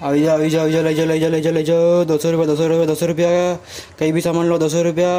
अभी जाओ अभी जाओ अभी जाओ ले जाओ ले जाओ ले जाओ ले जाओ दो सौ रुपया, दो सौ रुपया, दो सौ रुपया। कहीं भी सामान लो, दो सौ रुपया।